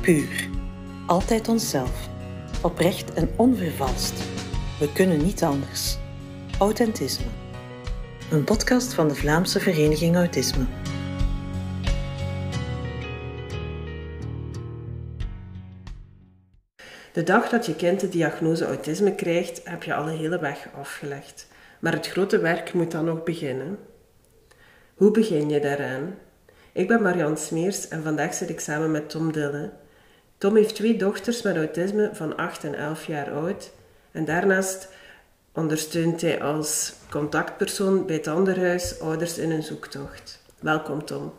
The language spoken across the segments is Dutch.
Puur. Altijd onszelf. Oprecht en onvervalst. We kunnen niet anders. Authentisme. Een podcast van de Vlaamse Vereniging Autisme. De dag dat je kind de diagnose autisme krijgt, heb je al een hele weg afgelegd. Maar het grote werk moet dan nog beginnen. Hoe begin je daaraan? Ik ben Marianne Smeers en vandaag zit ik samen met Tom Dille. Tom heeft twee dochters met autisme van 8 en 11 jaar oud. En daarnaast ondersteunt hij als contactpersoon bij het Anderhuis ouders in een zoektocht. Welkom Tom.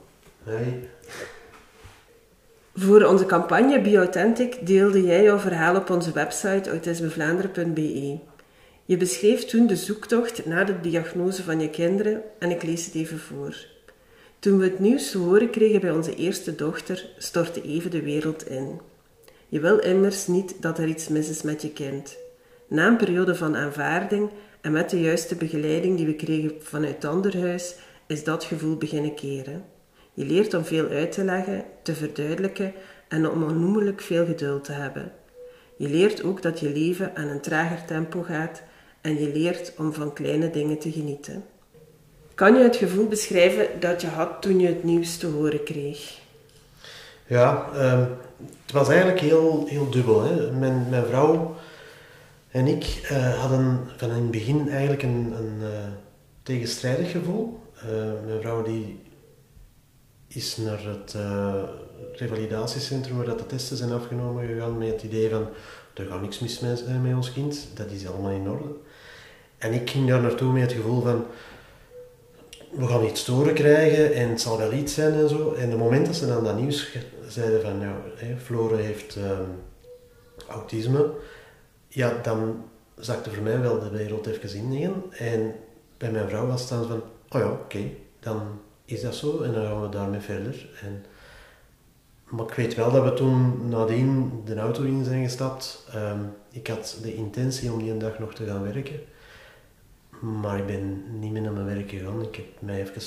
Hey. Voor onze campagne Be Authentic deelde jij jouw verhaal op onze website autismevlaanderen.be. Je beschreef toen de zoektocht naar de diagnose van je kinderen en ik lees het even voor. Toen we het nieuws te horen kregen bij onze eerste dochter, stortte even de wereld in. Je wil immers niet dat er iets mis is met je kind. Na een periode van aanvaarding en met de juiste begeleiding die we kregen vanuit het anderhuis, is dat gevoel beginnen keren. Je leert om veel uit te leggen, te verduidelijken en om onnoemelijk veel geduld te hebben. Je leert ook dat je leven aan een trager tempo gaat en je leert om van kleine dingen te genieten. Kan je het gevoel beschrijven dat je had toen je het nieuws te horen kreeg? Ja, um, het was eigenlijk heel, heel dubbel. Hè. Mijn, mijn vrouw en ik uh, hadden van in het begin eigenlijk een, een uh, tegenstrijdig gevoel. Uh, mijn vrouw die is naar het revalidatiecentrum waar dat de testen zijn afgenomen gegaan met het idee van er gaat niks mis met, ons kind, dat is allemaal in orde. En ik ging daar naartoe met het gevoel van we gaan iets storen krijgen en het zal wel iets zijn en zo. En de moment dat ze dan dat nieuws zeiden van, nou, hè, Flore heeft um, autisme, ja, dan zakte voor mij wel de wereld even in En bij mijn vrouw was het dan van, oh ja, oké, dan is dat zo en dan gaan we daarmee verder. En, maar ik weet wel dat we toen nadien de auto in zijn gestapt. Um, ik had de intentie om die dag nog te gaan werken. Maar ik ben niet meer naar mijn werk gegaan. Ik heb mij even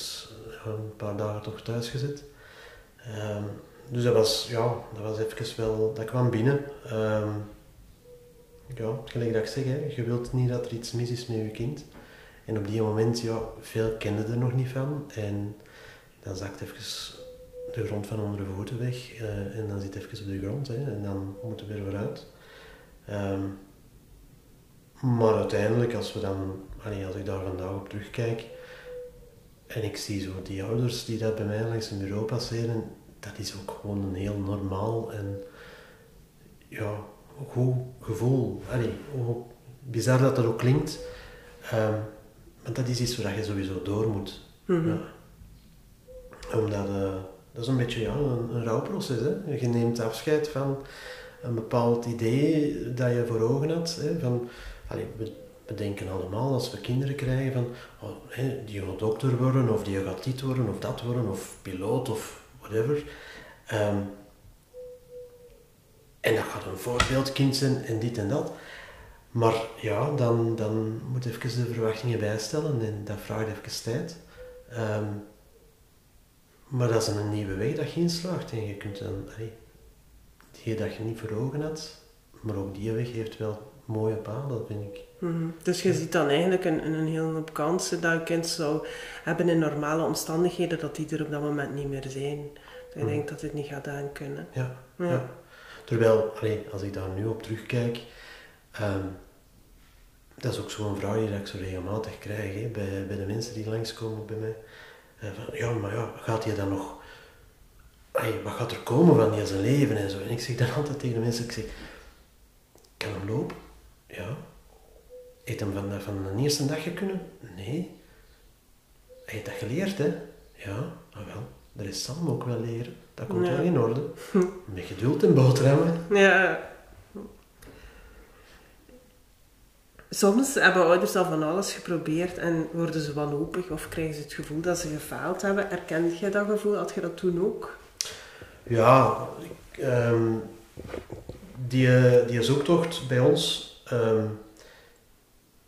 een paar dagen toch thuis gezet. Um, dus dat was, ja, dat was even wel, dat kwam binnen. Um, ja, gelijk dat ik zeg, je wilt niet dat er iets mis is met je kind. En op die moment, ja, veel kenden er nog niet van. En dan zakt even de grond van onder de voeten weg. Uh, en dan zit even op de grond. Hè, en dan moeten we er weer uit. Um, maar uiteindelijk, als, we dan, als ik daar vandaag op terugkijk en ik zie zo die ouders die dat bij mij langs een bureau passeren, dat is ook gewoon een heel normaal en ja, goed gevoel. Allee, hoe bizar dat dat ook klinkt, um, maar dat is iets waar je sowieso door moet. Mm ja. Omdat uh, dat is een beetje ja, een, een rouwproces. Hè? Je neemt afscheid van een bepaald idee dat je voor ogen had. Hè? Van, allee, we, we, denken allemaal als we kinderen krijgen van oh, hè, die gaat dokter worden of die gaat dit worden of dat worden of piloot of Um, en dat gaat een voorbeeldkind zijn en dit en dat. Maar ja, dan, dan moet even de verwachtingen bijstellen en dat vraagt even tijd. Um, maar dat is een nieuwe weg dat je inslaagt en je kunt dan, allee, die dat je niet voor ogen had, maar ook die weg heeft wel mooie paden, vind ik. Mm Dus je ziet dan eigenlijk een, een hele hoop kansen dat je kind zou hebben in normale omstandigheden, dat die er op dat moment niet meer zijn. Dus ik denk dat het niet gaat aankunnen. Ja, ja. ja. Terwijl, allee, als ik daar nu op terugkijk, um, dat is ook zo'n vraag die ik zo regelmatig krijg hè, bij, bij de mensen die langskomen bij mij. Uh, van, ja, maar ja, gaat hij dan nog... Wat gaat er komen van die zijn leven en zo? En ik zeg dan altijd tegen de mensen, ik zeg, kan hem lopen? Ja. Heeft hem van, van de eerste dag kunnen? Nee. Hij heeft dat geleerd, hè? Ja, nou wel. Dat is Sam ook wel leren. Dat komt wel in orde. Met geduld en boterhammen. Ja. Soms hebben ouders al van alles geprobeerd en worden ze wanhopig of krijgen ze het gevoel dat ze gefaald hebben. Erkende jij dat gevoel? Had je dat toen ook? Ja, ik, um, die, die zoektocht bij ons, um,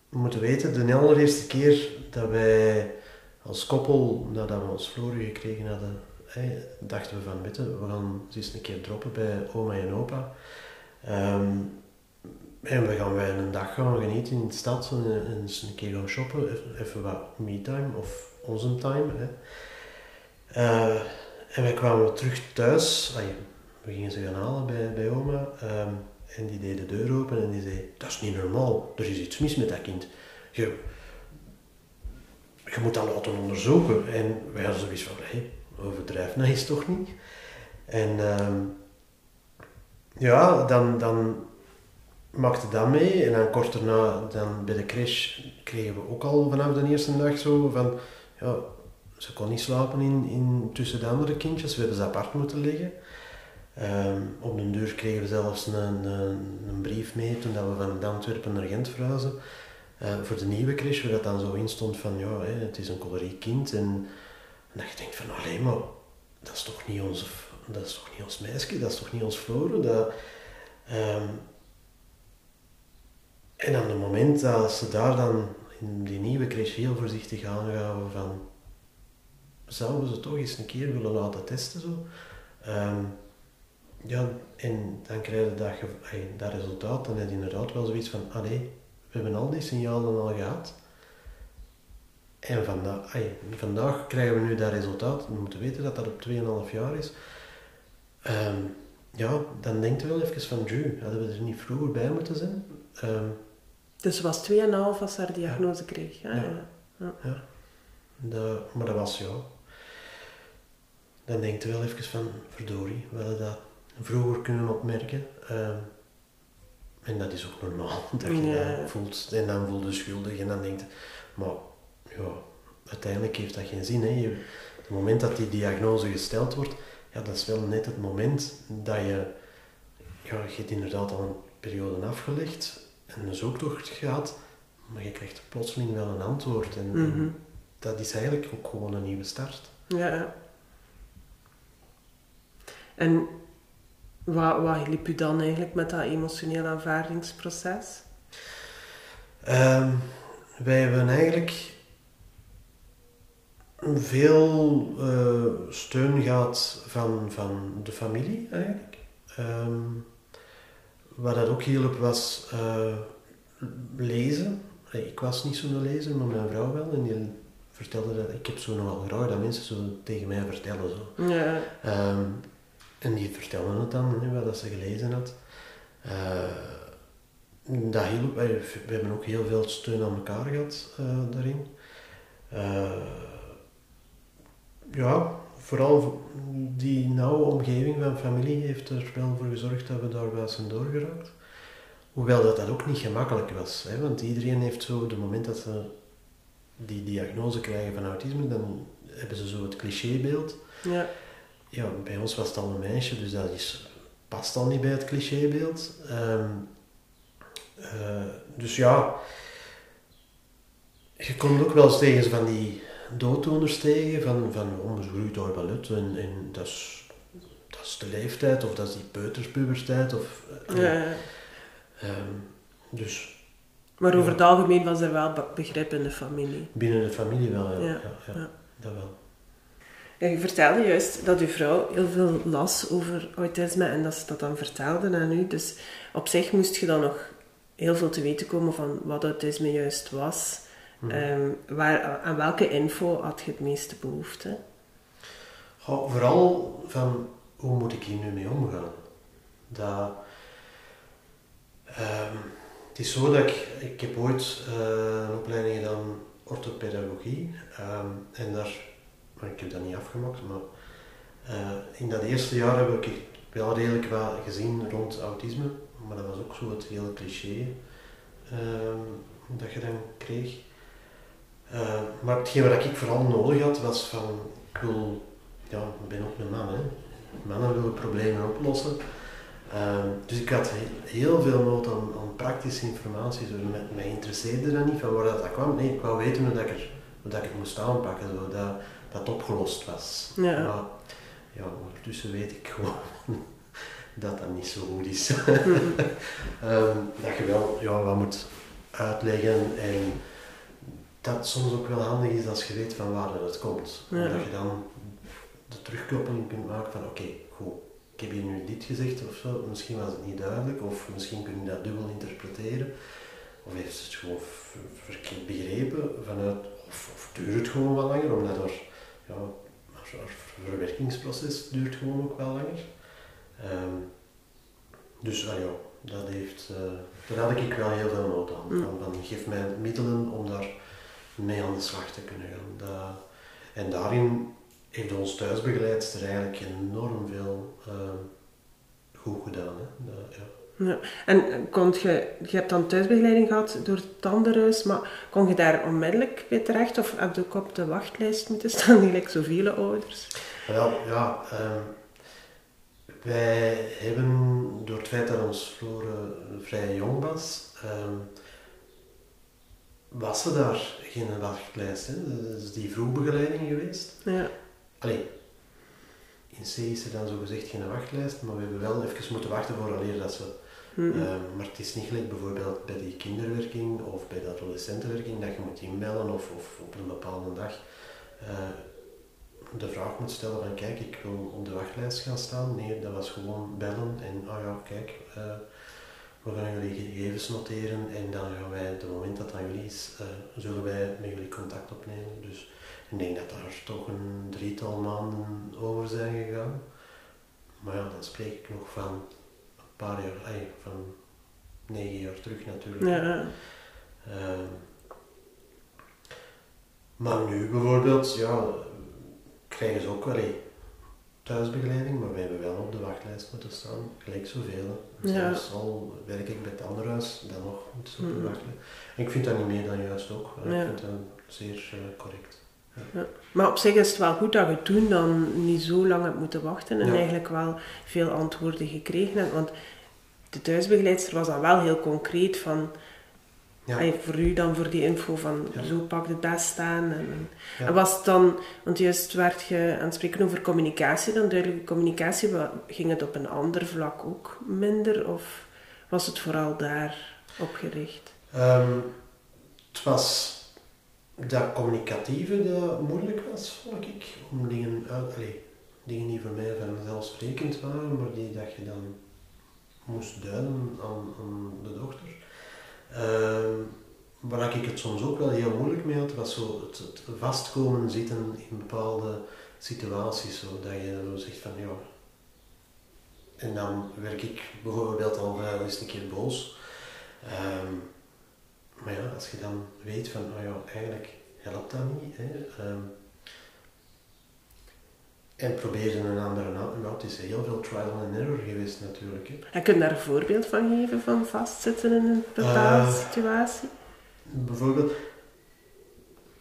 we moeten weten, de allereerste keer dat wij als koppel, nadat we ons Floren gekregen hadden, dachten we van, we gaan eens een keer droppen bij oma en opa. Ehm, en we gaan wij een dag gaan genieten in de stad en, en eens een keer gaan shoppen, even, wat me-time of onze time. Hè. Eh, en wij kwamen terug thuis, we gingen ze gaan halen bij, bij oma ehm, en die deed de deur open en die zei, dat is niet normaal, er is iets mis met dat kind. Je, je moet dat laten onderzoeken. En wij hadden zoiets van, hé, overdrijf nou eens toch niet. En ehm, ja, dan, dan maakte dat mee. En dan kort daarna, dan bij de crash, kregen we ook al vanaf de eerste dag zo van, ja, ze kon niet slapen in, in, tussen de andere kindjes. We hebben ze apart moeten liggen. Ehm, op de deur kregen we zelfs een, een, een, brief mee toen dat we van Antwerpen naar Gent verhuizen. Uh, voor de nieuwe crash, waar dat dan zo in stond van ja, hè, het is een coleriek kind. En, dat je denkt van alleen maar, dat is toch niet onze, dat is toch niet ons meisje, dat is toch niet ons Flore. Dat, um, en aan het moment dat ze daar dan in die nieuwe crash heel voorzichtig aangaven van zouden we ze toch eens een keer willen laten testen zo. Um, ja, en dan krijg je dat, dat resultaat, dan heb je inderdaad wel zoiets van, ah nee, we hebben al die signalen al gehad. En vandaag, ay, vandaag krijgen we nu dat resultaat. We moeten weten dat dat op 2,5 jaar is. Um, ja, dan denkt u wel even van, ju, hadden we er niet vroeger bij moeten zijn? Um, dus was 2,5 als ze haar diagnose ja. kreeg? Ja, ja. ja. ja. Maar dat was ja. Dan denkt u wel even van, verdorie, we hadden dat vroeger kunnen opmerken. Um, en dat is ook normaal, dat je ja. dat voelt. En dan voel je schuldig en dan denkt maar ja, uiteindelijk heeft dat geen zin. Hè. Je, het moment dat die diagnose gesteld wordt, ja, dat is wel net het moment dat je, ja, je hebt inderdaad al een periode afgelegd en een zoektocht gehad, maar je krijgt plotseling wel een antwoord. En, mm -hmm. dat is eigenlijk ook gewoon een nieuwe start. Ja. En wat, wat liep u dan eigenlijk met dat emotioneel aanvaardingsproces? Um, wij hebben eigenlijk veel uh, steun gehad van, van de familie eigenlijk. Um, wat dat ook hielp was uh, lezen. Ik was niet zo'n lezer, maar mijn vrouw wel. En die vertelde dat ik heb zo nogal graag dat mensen zo tegen mij vertellen. Zo. Ja. Um, en die vertelde het dan, hè, wat ze gelezen had. Uh, dat hielp, we hebben ook heel veel steun aan elkaar gehad uh, daarin. Uh, ja, vooral die nauwe omgeving van familie heeft er wel voor gezorgd dat we daar wel zijn doorgeraakt. Hoewel dat, dat ook niet gemakkelijk was, hè, want iedereen heeft zo, op het moment dat ze die diagnose krijgen van autisme, dan hebben ze zo het clichébeeld. Ja ja, bij ons was het al een meisje, dus dat is, past al niet bij het clichébeeld. Um, uh, dus ja, je komt ook wel eens tegen van die dooddoeners tegen, van, van onbegroeid door ballet en, en dat, is, dat is de leeftijd of dat is die peuterspubertijd. Of, uh, ja. Um, dus, maar over ja. het algemeen was er wel begrip in de familie? Binnen de familie wel, ja. ja, ja dat wel. Je vertelde juist dat uw vrouw heel veel las over autisme en dat ze dat dan vertelde aan u. Dus op zich moest je dan nog heel veel te weten komen van wat autisme juist was. Mm. Um, waar, aan welke info had je het meeste behoefte? Goh, vooral van hoe moet ik hier nu mee omgaan? Dat, um, het is zo dat ik, ik heb ooit uh, een opleiding gedaan orthopedagogie um, en daar maar ik heb dat niet afgemaakt. Maar uh, in dat eerste jaar heb ik wel redelijk wat gezien rond autisme, maar dat was ook zo het hele cliché uh, dat je dan kreeg. Uh, maar hetgeen wat ik vooral nodig had was van, ik ja, ben ook een man, hè. mannen willen problemen oplossen. Ehm, dus ik had heel veel nood aan, praktische informatie. Dus mij, mij interesseerde dat niet van waar dat, dat kwam. Nee, ik wou weten hoe, dat ik, er, dat ik het moest aanpakken. Zo. Dat, dat opgelost was. Ja. Maar ja, ondertussen weet ik gewoon dat dat niet zo goed is. um, dat je wel ja, wat moet uitleggen en dat soms ook wel handig is als je weet van waar het komt. Ja. Dat je dan de terugkoppeling kunt maken van oké, goed, ik heb hier nu dit gezegd of zo, misschien was het niet duidelijk, of misschien kun je dat dubbel interpreteren, of heeft het gewoon verkeerd begrepen vanuit, of, of duurt het gewoon wat langer, omdat er, ja, verwerkingsproces duurt gewoon ook wel langer. Um, dus ah ja, dat heeft, uh, daar had ik wel heel veel nood aan. Van, van, geef mij middelen om daar mee aan de slag te kunnen gaan. Dat, en daarin heeft ons thuisbegeleidster eigenlijk enorm veel uh, goed gedaan. Hè. Dat, ja. Ja. En kon je, je hebt dan thuisbegeleiding gehad door het tandenhuis, maar kon je daar onmiddellijk bij terecht of heb je ook op de wachtlijst moeten staan, gelijk zoveel ouders? Wel, ja, um, wij hebben door het feit dat ons Floren vrij jong was, um, was er daar geen wachtlijst. Hè? Dat is die vroegbegeleiding geweest. Ja. Allee, in C is er dan zo gezegd geen wachtlijst, maar we hebben wel even moeten wachten voor dat ze. Mm maar het is niet gelijk bijvoorbeeld bij die kinderwerking of bij de adolescentenwerking dat je moet inbellen of, op een bepaalde dag uh, de vraag moet stellen van kijk, ik wil op de wachtlijst gaan staan. Nee, dat was gewoon bellen en oh ja, kijk, uh, we gaan jullie gegevens noteren en dan gaan wij, op het moment dat dat jullie is, uh, zullen wij met jullie contact opnemen. Dus ik denk dat daar toch een drietal maanden over zijn gegaan. Maar ja, dan spreek ik nog van paar jaar, ay, van negen jaar terug natuurlijk. Ja. Uh, maar nu bijvoorbeeld, ja, krijgen ze ook wel thuisbegeleiding, maar wij hebben wel op de wachtlijst moeten staan, gelijk zoveel. Ja. Zelfs al werk ik bij het anderhuis, dan nog moeten ze op de mm-hmm. wachtlijst. En ik vind dat niet meer dan juist ook. Ik vind dat zeer uh, correct. Ja. Maar op zich is het wel goed dat je toen dan niet zo lang hebt moeten wachten en eigenlijk wel veel antwoorden gekregen hebt. Want de thuisbegeleidster was dan wel heel concreet van ja. voor u dan voor die info van zo pak het best aan. En, en, was het dan, want juist werd je aan het spreken over communicatie, dan duidelijke communicatie, ging het op een ander vlak ook minder of was het vooral daar op gericht? Ehm, het was dat communicatieve dat moeilijk was, vond ik. Om dingen uit, allez, dingen die voor mij vanzelfsprekend waren, maar die dat je dan moest duiden aan, de dochter. Uh, waar ik het soms ook wel heel moeilijk mee had, was zo het, vastkomen zitten in bepaalde situaties. Zo, dat je zo zegt van ja. En dan werk ik bijvoorbeeld al eens een keer boos. Ehm, als je dan weet van, oh ja, eigenlijk helpt dat niet. Hè. Um, en probeer een andere nou, het is heel veel trial and error geweest natuurlijk. Hè. En kun je daar een voorbeeld van geven van vastzitten in een bepaalde uh, situatie? Bijvoorbeeld,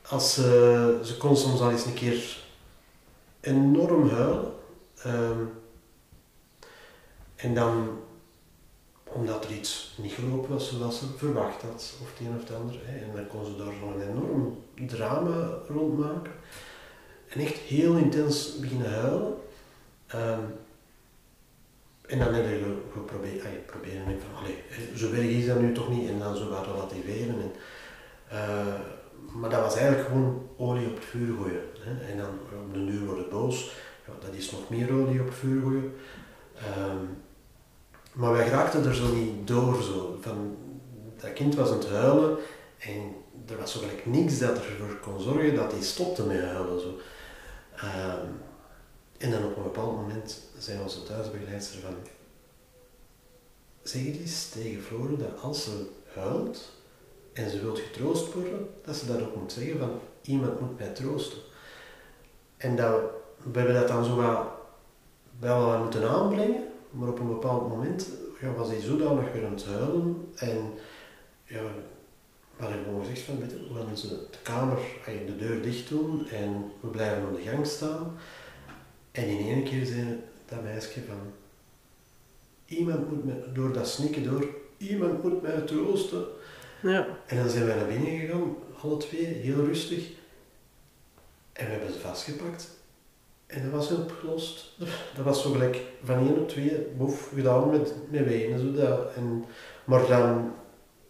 als ze, ze kon soms al eens een keer enorm huilen. Um, en dan, omdat er iets niet gelopen was zoals ze verwacht had, of het een of het ander. En dan kon ze daar zo'n enorm drama rond maken en echt heel intens beginnen huilen. Um, en dan heb je geprobeerd, ah, proberen van, allee, zo werk is dat nu toch niet, en dan zo wat relativeren. En, uh, maar dat was eigenlijk gewoon olie op het vuur gooien. Hè. En dan op de duur wordt het boos, ja, dat is nog meer olie op het vuur gooien. Um, maar wij raakten er zo niet door. Zo. Van, dat kind was aan het huilen en er was zo gelijk niks dat ervoor kon zorgen dat hij stopte met huilen. Zo. Ehm, en dan op een bepaald moment zei onze thuisbegeleidster van zeg eens tegen Flore dat als ze huilt en ze wilt getroost worden, dat ze dat ook moet zeggen van iemand moet mij troosten. En dat, we hebben dat dan zo wat, wel moeten aanbrengen, maar op een bepaald moment ja, was hij zodanig weer aan het huilen en ja, maar ik gewoon gezegd van, we ze de kamer, de deur dicht doen en we blijven aan de gang staan. En in één keer zei dat meisje van, iemand moet me, door dat snikken door, iemand moet mij troosten. Ja. En dan zijn wij naar binnen gegaan, alle twee, heel rustig. En we hebben ze vastgepakt. En dat was opgelost. Dat was zo gelijk van één op twee boef gedaan met, met wenen. Zo dat. En, maar dan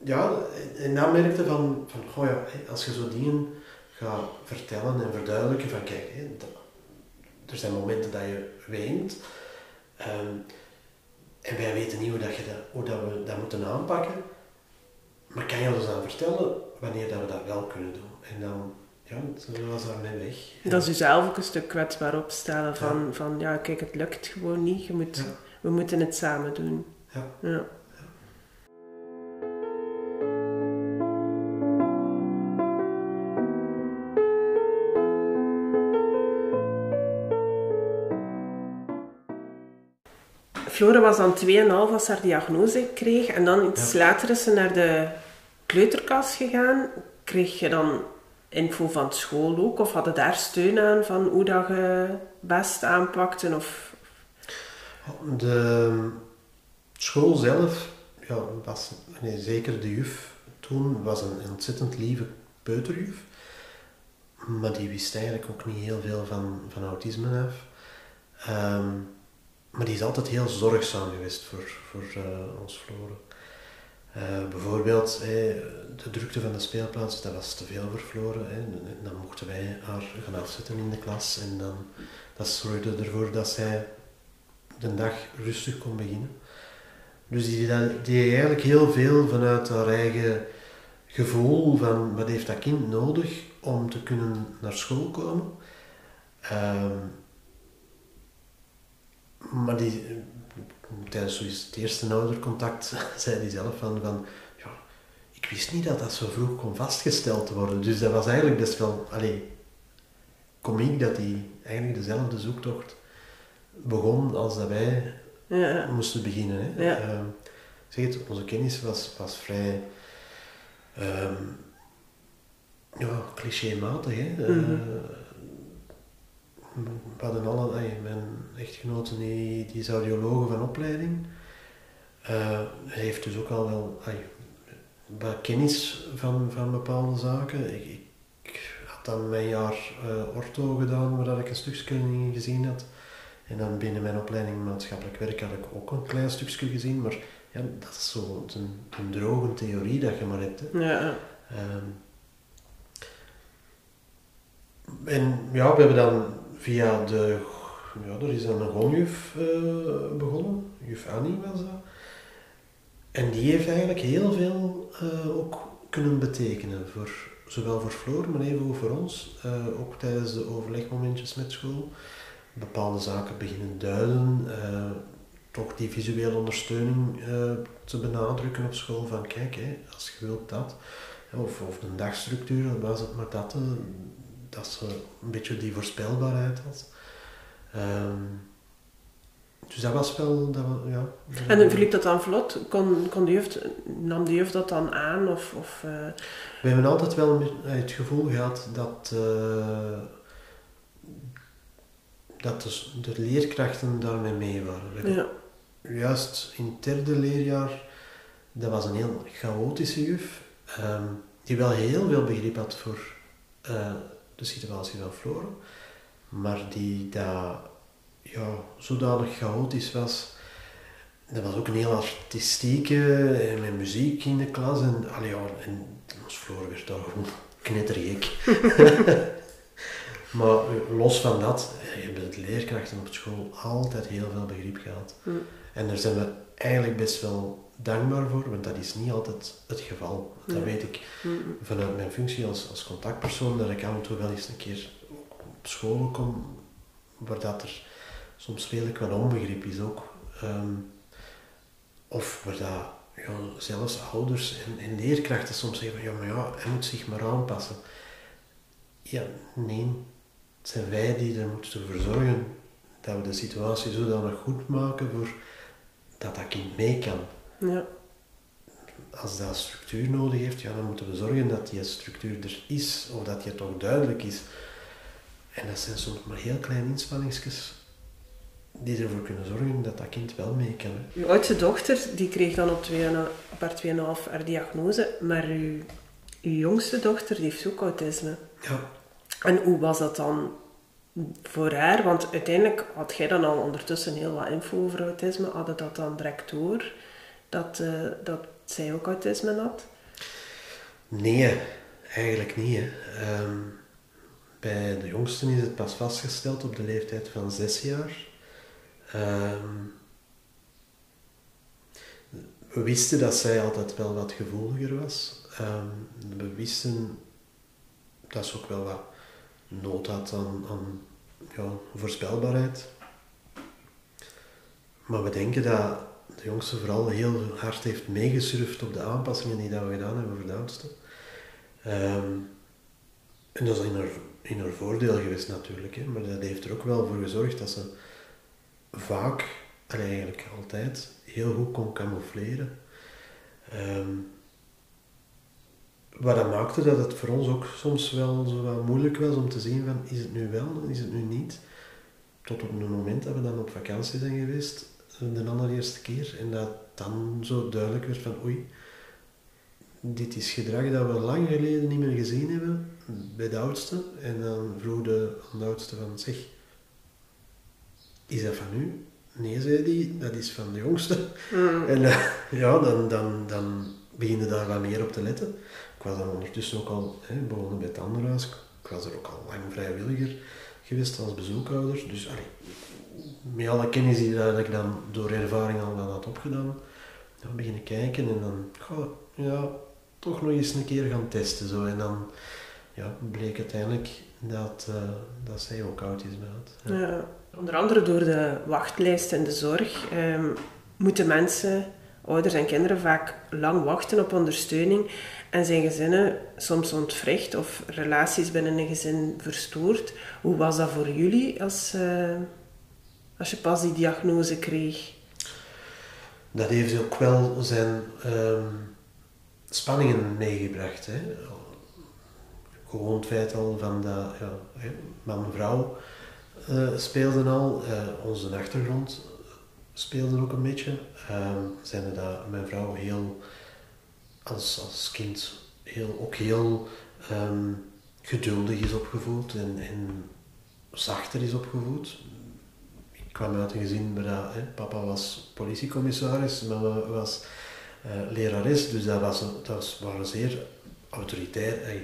ja, en dan merkte van, van goh ja, als je zo dingen gaat vertellen en verduidelijken van kijk, er zijn momenten dat je weent. Ehm, en wij weten niet hoe, dat je dat, hoe dat we dat moeten aanpakken. Maar kan je ons dan vertellen wanneer dat we dat wel kunnen doen? En dan, ja, zo was daarmee weg. Dat is jezelf ook een stuk kwetsbaar opstellen van, van ja, kijk, het lukt gewoon niet. Je moet, Ja. We moeten het samen doen. Ja. Ja. Flora was dan 2,5 als haar diagnose kreeg. En dan iets Ja. later is ze naar de kleuterkast gegaan. Kreeg je dan info van school ook? Of hadden daar steun aan van hoe dat je best aanpakte? Of... De school zelf, ja, was, nee, zeker de juf toen, was een ontzettend lieve peuterjuf. Maar die wist eigenlijk ook niet heel veel van, van autisme af. Ehm, maar die is altijd heel zorgzaam geweest voor, voor eh, ons Floren. Eh, bijvoorbeeld, eh, de drukte van de speelplaats, dat was te veel voor Floren. hè. En dan mochten wij haar gaan afzetten in de klas. En dan, dat zorgde ervoor dat zij de dag rustig kon beginnen. Dus die, die eigenlijk heel veel vanuit haar eigen gevoel van wat heeft dat kind nodig om te kunnen naar school komen. Ehm, maar die, tijdens het eerste oudercontact zei hij zelf van, van ja, ik wist niet dat dat zo vroeg kon vastgesteld worden. Dus dat was eigenlijk best wel, allee, komiek dat hij eigenlijk dezelfde zoektocht begon als dat wij Ja, moesten beginnen. Hè. Ja. Ehm, zeg het, onze kennis was, was vrij ehm ja, clichématig. Hè. Eh, Mhm. We hadden alle, mijn echtgenote die, die is van opleiding. Eh, hij heeft dus ook al wel wat kennis van, van bepaalde zaken. Ik, ik, had dan mijn jaar eh, ortho gedaan, waar dat ik een stukje in gezien had. En dan binnen mijn opleiding maatschappelijk werk had ik ook een klein stukje gezien, maar ja, dat is zo een, een droge theorie dat je maar hebt. Hè. ja, ja. Ehm, en ja, we hebben dan via de, ja, er is dan een gonjuf eh, begonnen, juf Annie was dat. En die heeft eigenlijk heel veel eh, ook kunnen betekenen, voor, zowel voor Floor, maar even ook voor ons. Eh, ook tijdens de overlegmomentjes met school. Bepaalde zaken beginnen duiden, toch die visuele ondersteuning te benadrukken op school. Van kijk, hè, als je wilt dat, of, of een dagstructuur, dan was het maar dat, dat ze een beetje die voorspelbaarheid had. Ehm, dus dat was wel, dat, ja. En verliep dat dan vlot? Kon, kon de juf, nam de juf dat dan aan? Of, of, eh, We hebben altijd wel het gevoel gehad dat, eh, dat de, de leerkrachten daarmee mee waren. Ja. Juist in het derde leerjaar, dat was een heel chaotische juf, ehm, die wel heel veel begrip had voor eh, de situatie van Flora, maar die dat ja, zodanig chaotisch was. Dat was ook een heel artistieke, en met muziek in de klas. En, allee, ja, en ons Floor werd daar gewoon knettergek. maar eh, los van dat, eh, hebben de leerkrachten op school altijd heel veel begrip gehad. Hm. En daar zijn we eigenlijk best wel dankbaar voor, want dat is niet altijd het geval. Dat weet ik vanuit mijn functie als, als contactpersoon, dat ik af en toe wel eens een keer op school kom, waar dat er soms redelijk wat onbegrip is ook. Ehm, of waar dat ja, zelfs ouders en, en leerkrachten soms zeggen van ja, maar ja, hij moet zich maar aanpassen. Ja, nee. Het zijn wij die er moeten voor zorgen dat we de situatie zodanig goed maken voor dat dat kind mee kan ja. als dat structuur nodig heeft, ja, dan moeten we zorgen dat die structuur er is, of dat die toch duidelijk is. En dat zijn soms maar heel kleine inspanningsjes die ervoor kunnen zorgen dat dat kind wel mee kan. hè. Uw oudste dochter die kreeg dan op, 2,5 op haar 2,5 haar diagnose, maar uw, uw jongste dochter die heeft ook autisme. Ja, En hoe was dat dan voor haar? Want uiteindelijk had jij dan al ondertussen heel wat info over autisme. Hadden dat dan direct door dat, eh, dat zij ook autisme had? nee, eigenlijk niet. Ehm, bij de jongsten is het pas vastgesteld op de leeftijd van zes jaar. Ehm, we wisten dat zij altijd wel wat gevoeliger was. Ehm, we wisten dat ze ook wel wat nood had aan, aan ja, voorspelbaarheid. Maar we denken dat de jongste vooral heel hard heeft meegesurfd op de aanpassingen die we gedaan hebben voor de. Ehm, en dat is in haar, in haar voordeel geweest natuurlijk, hè, maar dat heeft er ook wel voor gezorgd dat ze vaak, en eigenlijk altijd, heel goed kon camoufleren. Um, wat dat maakte dat het voor ons ook soms wel zo moeilijk was om te zien van is het nu wel, is het nu niet. Tot op het moment dat we dan op vakantie zijn geweest, de allereerste keer, en dat dan zo duidelijk werd van oei, dit is gedrag dat we lang geleden niet meer gezien hebben bij de oudste. En dan vroeg de, de oudste van zeg, is dat van u? Nee, zei die, dat is van de jongste. Mm. En uh, ja, dan, dan, dan begin je daar wat meer op te letten. Ik was dan ondertussen ook al hè, begonnen bij het anderhuis. Ik was er ook al lang vrijwilliger geweest als bezoekhouder. Dus allee, met alle kennis die dat ik dan door ervaring al had opgedaan, dan beginnen kijken en dan, goh, ja, toch nog eens een keer gaan testen. Zo. En dan ja, bleek uiteindelijk dat, uh, dat zij ook autisme had. Ja. ja. onder andere door de wachtlijst en de zorg um, moeten mensen, ouders en kinderen, vaak lang wachten op ondersteuning en zijn gezinnen soms ontwricht of relaties binnen een gezin verstoord. Hoe was dat voor jullie als, uh, als je pas die diagnose kreeg? Dat heeft ook wel zijn um, spanningen meegebracht. Hè? Gewoon het feit al van dat ja, man vrouw uh, al, uh, onze achtergrond speelde ook een beetje. Uh, zijn dat mijn vrouw heel als, als kind heel, ook heel um, geduldig is opgevoed en, en zachter is opgevoed. Ik kwam uit een gezin waar hè, papa was politiecommissaris, mama was uh, lerares, dus dat, was, dat was, waren zeer autoritair, eh,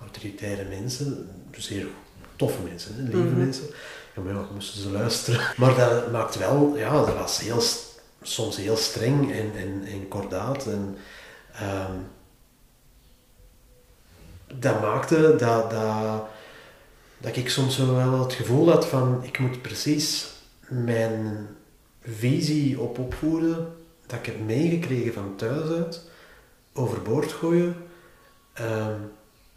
autoritaire mensen, zeer toffe mensen, hè, lieve mm -hmm. mensen. Ja, maar ja, moesten ze luisteren. Maar dat maakt wel, ja, dat was heel, soms heel streng en, en, en kordaat. En, um, dat maakte dat, dat, dat ik soms wel het gevoel had van ik moet precies mijn visie op opvoeden, dat ik heb meegekregen van thuis uit, overboord gooien. Um,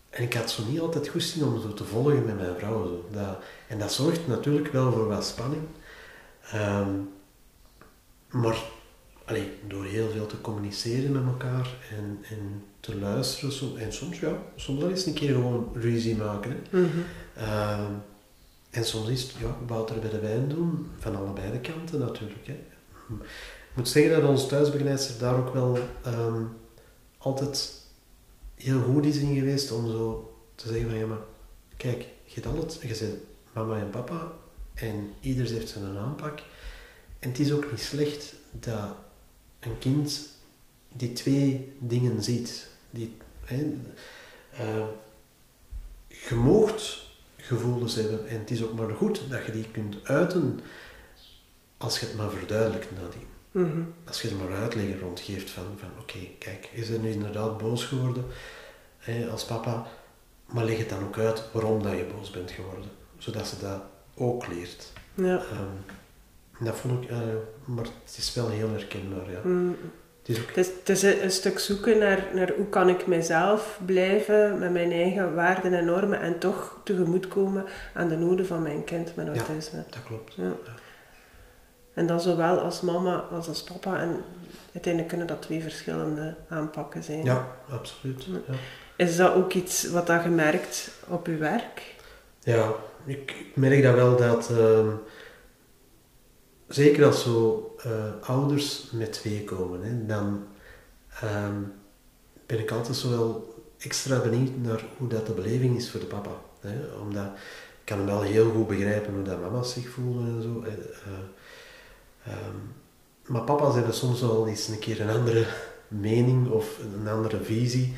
en ik had zo niet altijd goed zien om zo te volgen met mijn vrouw. Dat, en dat zorgt natuurlijk wel voor wat spanning. Um, maar allee, door heel veel te communiceren met elkaar en, en te luisteren. En soms, ja, soms wel eens een keer gewoon ruzie maken. Hè. Mm -hmm. uh, en soms is het ja, Wouter bij de wijn doen, van allebei de kanten natuurlijk. Hè. Ik moet zeggen dat onze thuisbegeleidster daar ook wel um, altijd heel goed is in geweest om zo te zeggen van ja maar kijk, je hebt altijd, je zegt mama en papa en ieder heeft zijn aanpak. En het is ook niet slecht dat een kind die twee dingen ziet. Die, hè, uh, je moogt gevoelens hebben en het is ook maar goed dat je die kunt uiten als je het maar verduidelijkt nadien. Mm -hmm. Als je er maar uitleggen rondgeeft van, van oké, okay, kijk, is er nu inderdaad boos geworden hè, als papa, maar leg het dan ook uit waarom dat je boos bent geworden, zodat ze dat ook leert. Ja. Um, dat vond ik, uh, maar het is wel heel herkenbaar, ja. Mm. Het is, ook... het, is, het is, een stuk zoeken naar, naar hoe kan ik mezelf blijven met mijn eigen waarden en normen en toch tegemoetkomen aan de noden van mijn kind met autisme. Ja, dat klopt. Ja. En dan zowel als mama als als papa. En uiteindelijk kunnen dat twee verschillende aanpakken zijn. Ja, absoluut. Ja. Is dat ook iets wat je merkt op je werk? Ja, ik merk dat wel dat... Uh, zeker als zo uh, ouders met twee komen, hè, dan um, ben ik altijd zo wel extra benieuwd naar hoe dat de beleving is voor de papa. Hè, omdat ik kan hem wel heel goed begrijpen hoe dat mama's zich voelen en zo. Uh, um, maar papa's hebben soms wel eens een keer een andere mening of een andere visie.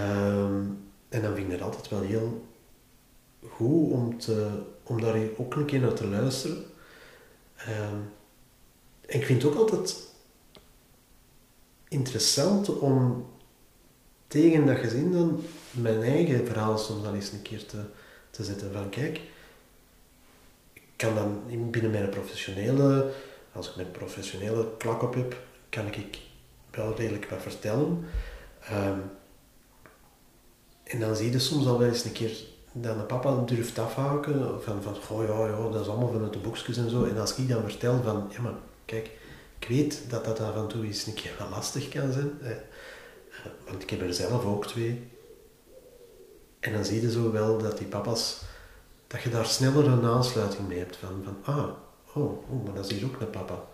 Um, en dan vind ik het altijd wel heel goed om, te, om daar ook een keer naar te luisteren. Ehm, en ik vind het ook altijd interessant om tegen dat gezin dan mijn eigen verhaal soms dan eens een keer te, te zetten. Van kijk, ik kan dan binnen mijn professionele, als ik mijn professionele klak op heb, kan ik wel redelijk wat vertellen. Ehm, en dan zie je soms al wel eens een keer dat een papa durft afhaken van, van oh ja, ja, dat is allemaal vanuit de boekjes en zo. En als ik dan vertel van, ja maar kijk, ik weet dat dat af en toe eens een keer wel lastig kan zijn. Eh, want ik heb er zelf ook twee. En dan zie je zo wel dat die papa's, dat je daar sneller een aansluiting mee hebt. Van, van ah, oh, oh maar dat is hier ook een papa.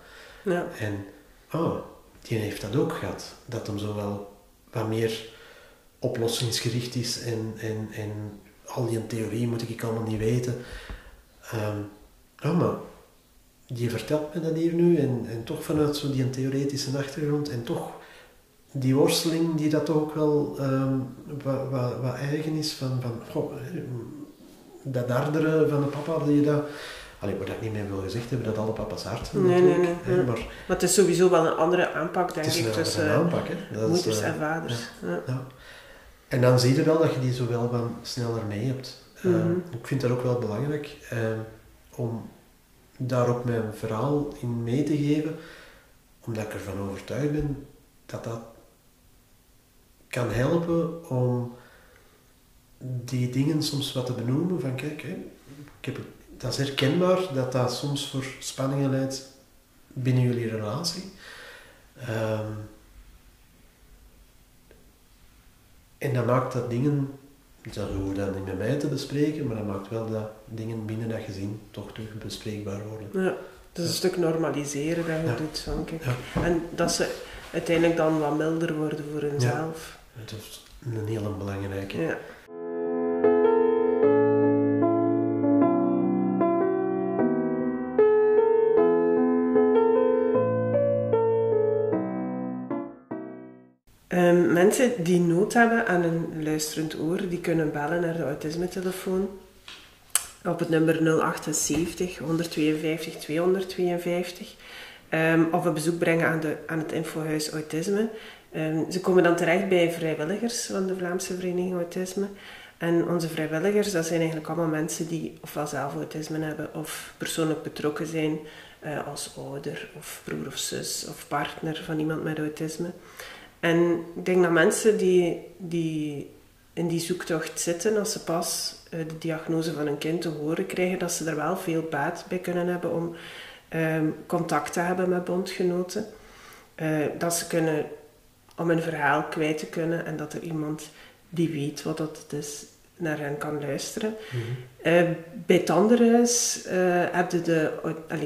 Ja. En, ah, die heeft dat ook gehad. Dat hem zo wel wat meer oplossingsgericht is en, en, en al die theorie moet ik allemaal niet weten. Um, oh, maar die vertelt me dat hier nu en, en toch vanuit zo die theoretische achtergrond en toch die worsteling die dat ook wel um, wat, wat, wat, eigen is van, van goh, dat darderen van de papa die je dat... Allee, wat ik niet meer wil gezegd hebben, dat alle papa's hard zijn nee, nee, nee, hè, maar, maar het is sowieso wel een andere aanpak, denk het is ik, een, tussen aanpak, hè. Dat moeders is, uh, en vaders. Ja. Ja. En dan zie je wel dat je die zo wel van sneller mee hebt. Mhm. Uh, ik vind dat ook wel belangrijk uh, om daar ook mijn verhaal in mee te geven, omdat ik ervan overtuigd ben dat dat kan helpen om die dingen soms wat te benoemen. Van kijk, hè, ik heb dat is herkenbaar dat dat soms voor spanningen leidt binnen jullie relatie. Um, en dat maakt dat dingen, dat hoeven dan niet met mij te bespreken, maar dat maakt wel dat dingen binnen dat gezin toch terug bespreekbaar worden. Ja, dat is een stuk normaliseren dat je Ja. doet. Van, kijk. Ja. En dat ze uiteindelijk dan wat milder worden voor hunzelf. Dat is een hele belangrijke. Ja. Mensen die nood hebben aan een luisterend oor, die kunnen bellen naar de autisme-telefoon op het nummer 078 152 252 Ehm, of een bezoek brengen aan, de, aan het infohuis Autisme. Ehm, ze komen dan terecht bij vrijwilligers van de Vlaamse Vereniging Autisme. En onze vrijwilligers, dat zijn eigenlijk allemaal mensen die ofwel zelf autisme hebben of persoonlijk betrokken zijn eh, als ouder of broer of zus of partner van iemand met autisme. En ik denk dat mensen die, die in die zoektocht zitten, als ze pas eh, de diagnose van een kind te horen krijgen, dat ze er wel veel baat bij kunnen hebben om ehm, contact te hebben met bondgenoten. Eh, dat ze kunnen, om hun verhaal kwijt te kunnen en dat er iemand die weet wat dat is, naar hen kan luisteren. Eh, bij het Tandenhuis eh, heb je de,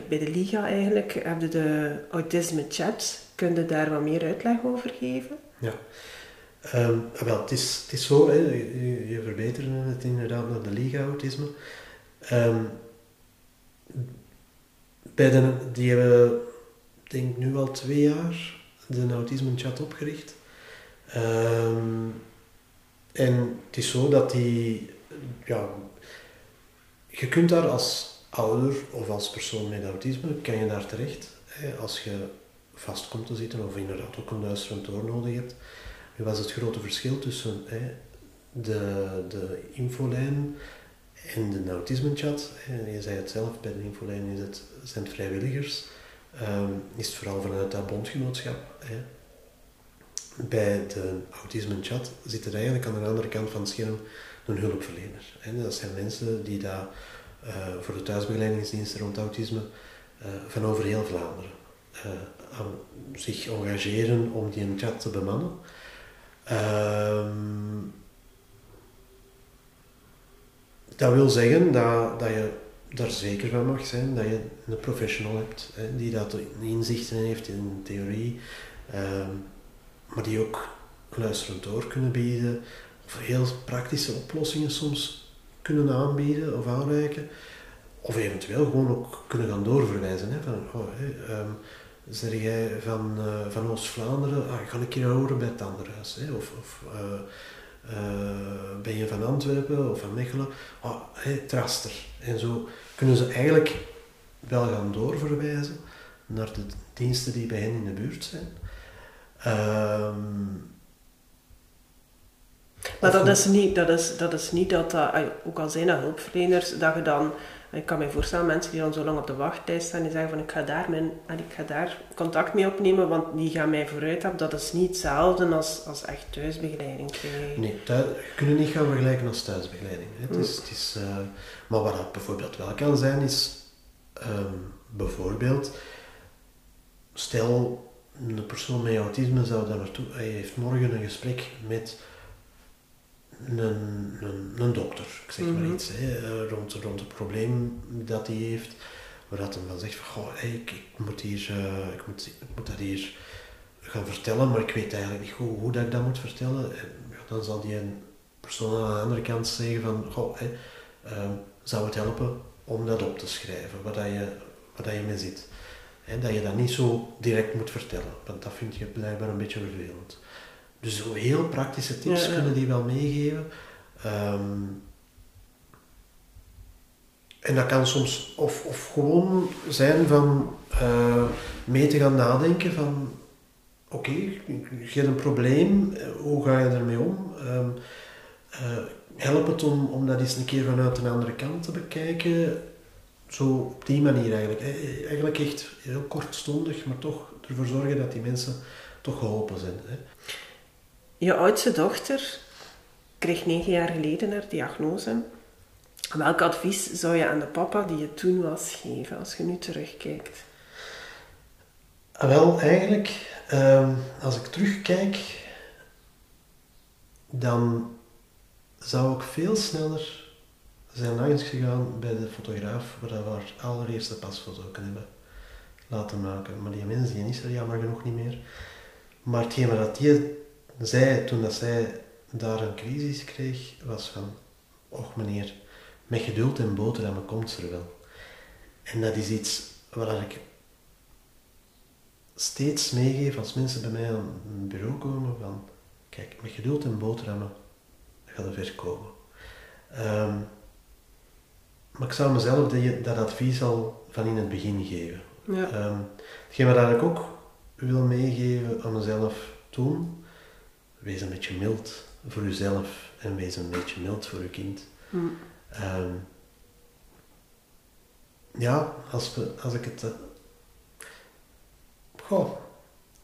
bij de Liga eigenlijk, heb je de autisme chat. Kun je daar wat meer uitleg over geven? Ja. Ehm, wel, het is, het is zo, hè, je, je verbeterde het inderdaad naar de Liga Autisme. Ehm, bij de, die hebben, denk nu al twee jaar de Autisme Chat opgericht. Ehm, en het is zo dat die, ja, je kunt daar als ouder of als persoon met autisme, kan je daar terecht. Hè, als je vast komt te zitten of inderdaad ook een luisterend oor nodig hebt. Nu was het grote verschil tussen hè, de, de infolijn en de autisme-chat. Je zei het zelf, bij de infolijn is het, zijn het vrijwilligers. Ehm, is het vooral vanuit dat bondgenootschap. Hè. Bij de autisme-chat zit er eigenlijk aan de andere kant van het scherm een hulpverlener. Dat zijn mensen die daar eh, voor de thuisbegeleidingsdiensten rond autisme eh, van over heel Vlaanderen eh, aan zich engageren om die een chat te bemannen. Ehm, dat wil zeggen dat, dat je daar zeker van mag zijn dat je een professional hebt die dat inzichten heeft in theorie, ehm, maar die ook luisterend door kunnen bieden, of heel praktische oplossingen soms kunnen aanbieden of aanreiken, of eventueel gewoon ook kunnen gaan doorverwijzen. Hè, van, oh, ehm, zeg jij van, eh, van Oost-Vlaanderen, ah, ga een keer horen bij het Tanderhuis. Hè, of, of eh, ben je van Antwerpen of van Mechelen? Oh, hey, Traster. En zo kunnen ze eigenlijk wel gaan doorverwijzen naar de diensten die bij hen in de buurt zijn. Um, maar dat is, niet, dat, is, dat is niet dat, dat ook al zijn dat hulpverleners, dat je dan, ik kan me voorstellen, mensen die dan zo lang op de wachtlijst staan, die zeggen van ik ga daar, mijn, ik ga daar contact mee opnemen, want die gaan mij vooruit hebben. Dat is niet hetzelfde als, als echt thuisbegeleiding krijgen. Nee, thuis, je kunt niet gaan vergelijken als thuisbegeleiding. Het is, het is, uh, maar wat dat bijvoorbeeld wel kan zijn, is um, bijvoorbeeld, stel een persoon met autisme zou daar naartoe, hij heeft morgen een gesprek met een, een, een dokter, ik zeg maar mhm. iets, hè, eh, rond, rond het probleem dat hij heeft, waar dat hem dan zegt van, goh, ik, ik, moet hier, uh, ik, moet, ik moet dat hier gaan vertellen, maar ik weet eigenlijk niet goed hoe dat ik dat moet vertellen. En, ja, dan zal die een persoon aan de andere kant zeggen van, goh, hè, uh, zou het helpen om dat op te schrijven, wat, dat je, wat dat je mee zit. Dat je dat niet zo direct moet vertellen, want dat vind je blijkbaar een beetje vervelend. Dus zo heel praktische tips kunnen die wel meegeven. Ehm, en dat kan soms of, of gewoon zijn van uh, mee te gaan nadenken van oké, okay, je hebt een probleem, eh, hoe ga je ermee om? Um, uh, help het om, om dat eens een keer vanuit een andere kant te bekijken. Zo op die manier eigenlijk. Eigenlijk echt heel kortstondig, maar toch ervoor zorgen dat die mensen toch geholpen zijn. Hè. Je oudste dochter kreeg negen jaar geleden haar diagnose. Welk advies zou je aan de papa die je toen was geven als je nu terugkijkt? Ah, wel, eigenlijk, ehm, als ik terugkijk, dan zou ik veel sneller zijn langs gegaan bij de fotograaf waar we haar allereerste pasfoto kunnen hebben laten maken. Maar die mensen die is er jammer genoeg niet meer. Maar hetgeen wat die zij, toen dat zij daar een crisis kreeg, was van, och meneer, met geduld en boterhammen komt ze er wel. En dat is iets waar ik steeds meegeef als mensen bij mij aan een bureau komen van, kijk, met geduld en boterhammen gaat er ver komen. Ehm, maar ik zou mezelf dat, dat advies al van in het begin geven. Ja. Um, hetgeen wat ik ook wil meegeven aan mezelf toen, wees een beetje mild voor jezelf en wees een beetje mild voor je kind. Mm. Ehm, ja, als, we, als ik het. Uh, goh,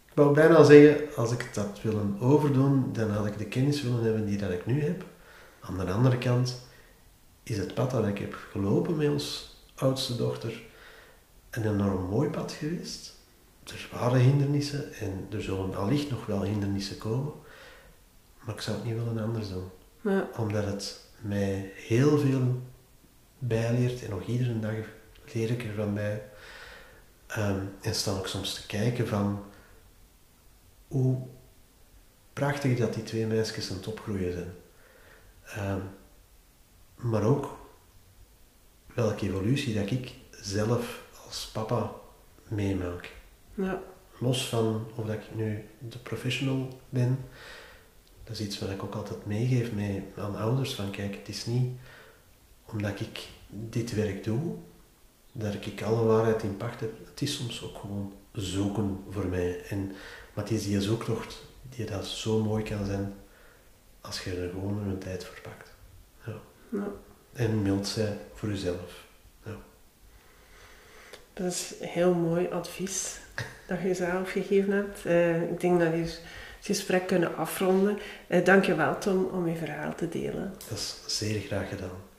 ik wou bijna zeggen, als ik had willen overdoen, dan had ik de kennis willen hebben die dat ik nu heb. Aan de andere kant is het pad dat ik heb gelopen met ons oudste dochter een enorm mooi pad geweest. Er waren hindernissen en er zullen allicht nog wel hindernissen komen. Maar ik zou het niet willen anders doen. Ja. Omdat het mij heel veel bijleert en nog iedere dag leer ik ervan bij. Um, en sta ik soms te kijken van hoe prachtig dat die twee meisjes aan het opgroeien zijn. Ehm, maar ook welke evolutie dat ik zelf als papa meemaak. Ja. Los van of dat ik nu de professional ben, dat is iets wat ik ook altijd meegeef mee aan ouders. Van kijk, het is niet omdat ik dit werk doe, dat ik alle waarheid in pacht heb. Het is soms ook gewoon zoeken voor mij. En, maar het is die zoektocht die dat zo mooi kan zijn als je er gewoon een tijd voor pakt. Ja. En mild zijn voor jezelf. Ja. Dat is heel mooi advies dat je zelf gegeven hebt. Uh, ik denk dat je gesprek kunnen afronden. Uh, Dank je wel, Tom, om je verhaal te delen. Dat is zeer graag gedaan.